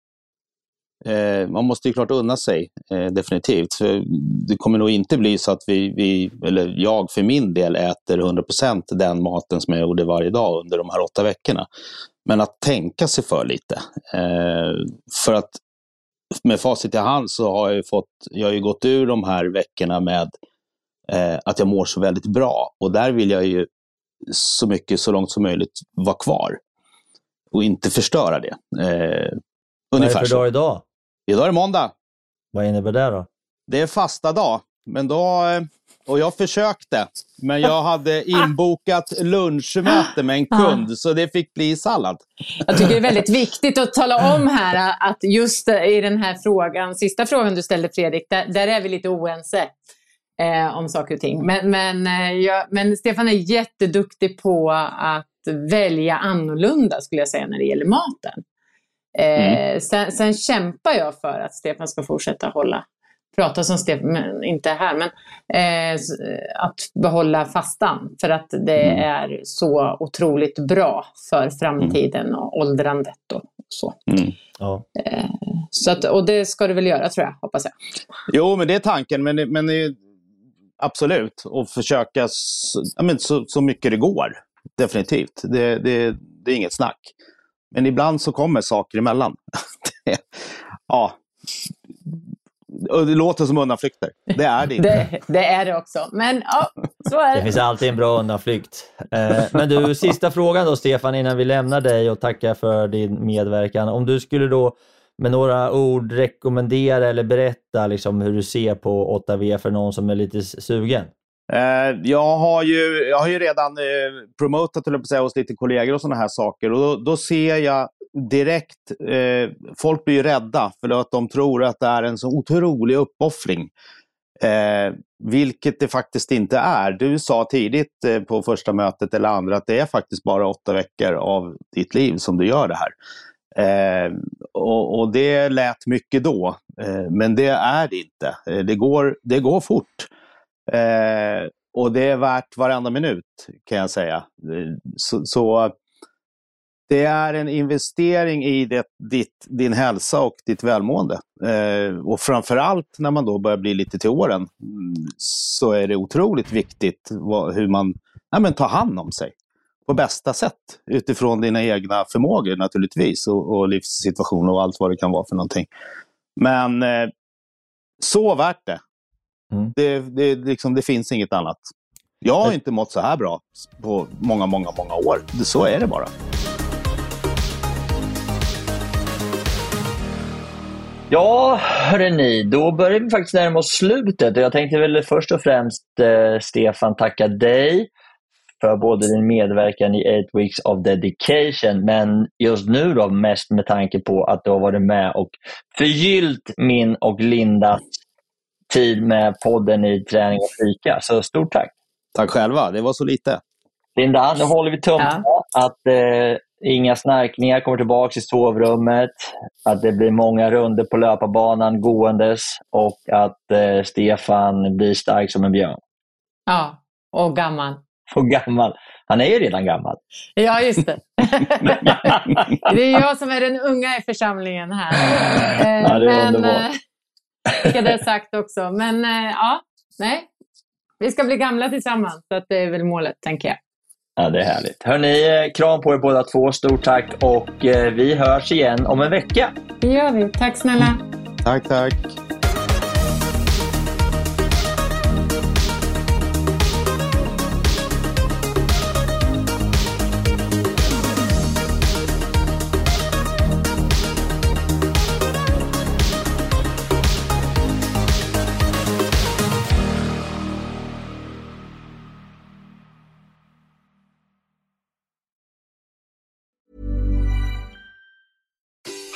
Eh, man måste ju klart unna sig, eh, definitivt. För det kommer nog inte bli så att vi, vi, eller jag för min del, äter 100% den maten som jag gjorde varje dag under de här åtta veckorna. Men att tänka sig för lite. Eh, för att med facit i hand så har jag, fått, jag har ju gått ur de här veckorna med eh, att jag mår så väldigt bra. Och där vill jag ju så mycket, så långt som möjligt vara kvar. Och inte förstöra det. Eh, Vad är det för dag idag? Idag är det måndag. Vad innebär det då? Det är fasta dag. Men då, eh, och jag försökte, men jag hade inbokat lunchmöte med en kund, så det fick bli sallad. Jag tycker det är väldigt viktigt att tala om här att just i den här frågan, sista frågan du ställde Fredrik, där, där är vi lite oense eh, om saker och ting. Men, men, eh, jag, men Stefan är jätteduktig på att välja annorlunda skulle jag säga när det gäller maten. Mm. Eh, sen, sen, kämpar jag för att Stefan ska fortsätta hålla, prata som Stefan, men inte här, men eh, att behålla fastan. För att det mm. är så otroligt bra för framtiden och åldrandet och så. Mm. Ja. Eh, så att, och det ska du väl göra tror jag, hoppas jag. Jo, men det är tanken. Men, men absolut, och försöka så, men, så, så mycket det går. Definitivt. Det, det, det är inget snack. Men ibland så kommer saker emellan. ja. det låter som undanflykter. Det är det inte. Det, det, är det också. Men ja, så är det. Det finns alltid en bra undanflykt. Eh, men du, sista frågan då Stefan innan vi lämnar dig och tackar för din medverkan. Om du skulle då med några ord rekommendera eller berätta liksom hur du ser på 8V för någon som är lite sugen? Eh, jag, har ju, jag har ju redan eh, promotat på säga, hos lite kollegor och sådana här saker. Och då, då ser jag direkt, eh, folk blir ju rädda för att de tror att det är en så otrolig uppoffring. Eh, vilket det faktiskt inte är. Du sa tidigt eh, på första mötet eller andra att det är faktiskt bara åtta veckor av ditt liv som du gör det här. Eh, och, och, det lät mycket då, eh, men det är det inte. Eh, det, går, det går fort. Eh, och det är värt varenda minut kan jag säga. Ehm, så, så det är en investering i det, ditt, din hälsa och ditt välmående. Eh, och framförallt när man då börjar bli lite till åren mm, så är det otroligt viktigt vad, hur man ja, men tar hand om sig på bästa sätt utifrån dina egna förmågor naturligtvis och, och livssituation och allt vad det kan vara för någonting. Men eh, så värt det. Mm. Det, det, liksom, det finns inget annat. Jag har inte mått så här bra på många, många, många år. Så är det bara. Ja, hörrni, då börjar vi faktiskt närma oss slutet. Jag tänkte väl först och främst, eh, Stefan, tacka dig för både din medverkan i Eight Weeks of Dedication, men just nu då mest med tanke på att du har varit med och förgyllt min och Lindas tid med podden i Träning och fika. Så stort tack! Tack själva, det var så lite. Linda, nu håller vi tummarna ja. att eh, inga snarkningar kommer tillbaka i sovrummet, att det blir många runder på löparbanan gåendes och att eh, Stefan blir stark som en björn. Ja, och gammal. Och gammal. Han är ju redan gammal. Ja, just det. det är jag som är den unga i församlingen här. Ja, det är underbart. eh, ska det sagt också. Men eh, ja, nej. Vi ska bli gamla tillsammans, så att det är väl målet, tänker jag. Ja, det är härligt. Hörni, eh, kram på er båda två. Stort tack och eh, vi hörs igen om en vecka. Det gör vi. Tack snälla. Tack, tack.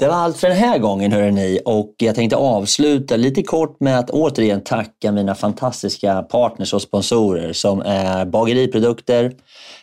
Det var allt för den här gången hörni och jag tänkte avsluta lite kort med att återigen tacka mina fantastiska partners och sponsorer som är Bageriprodukter,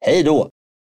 Hej då!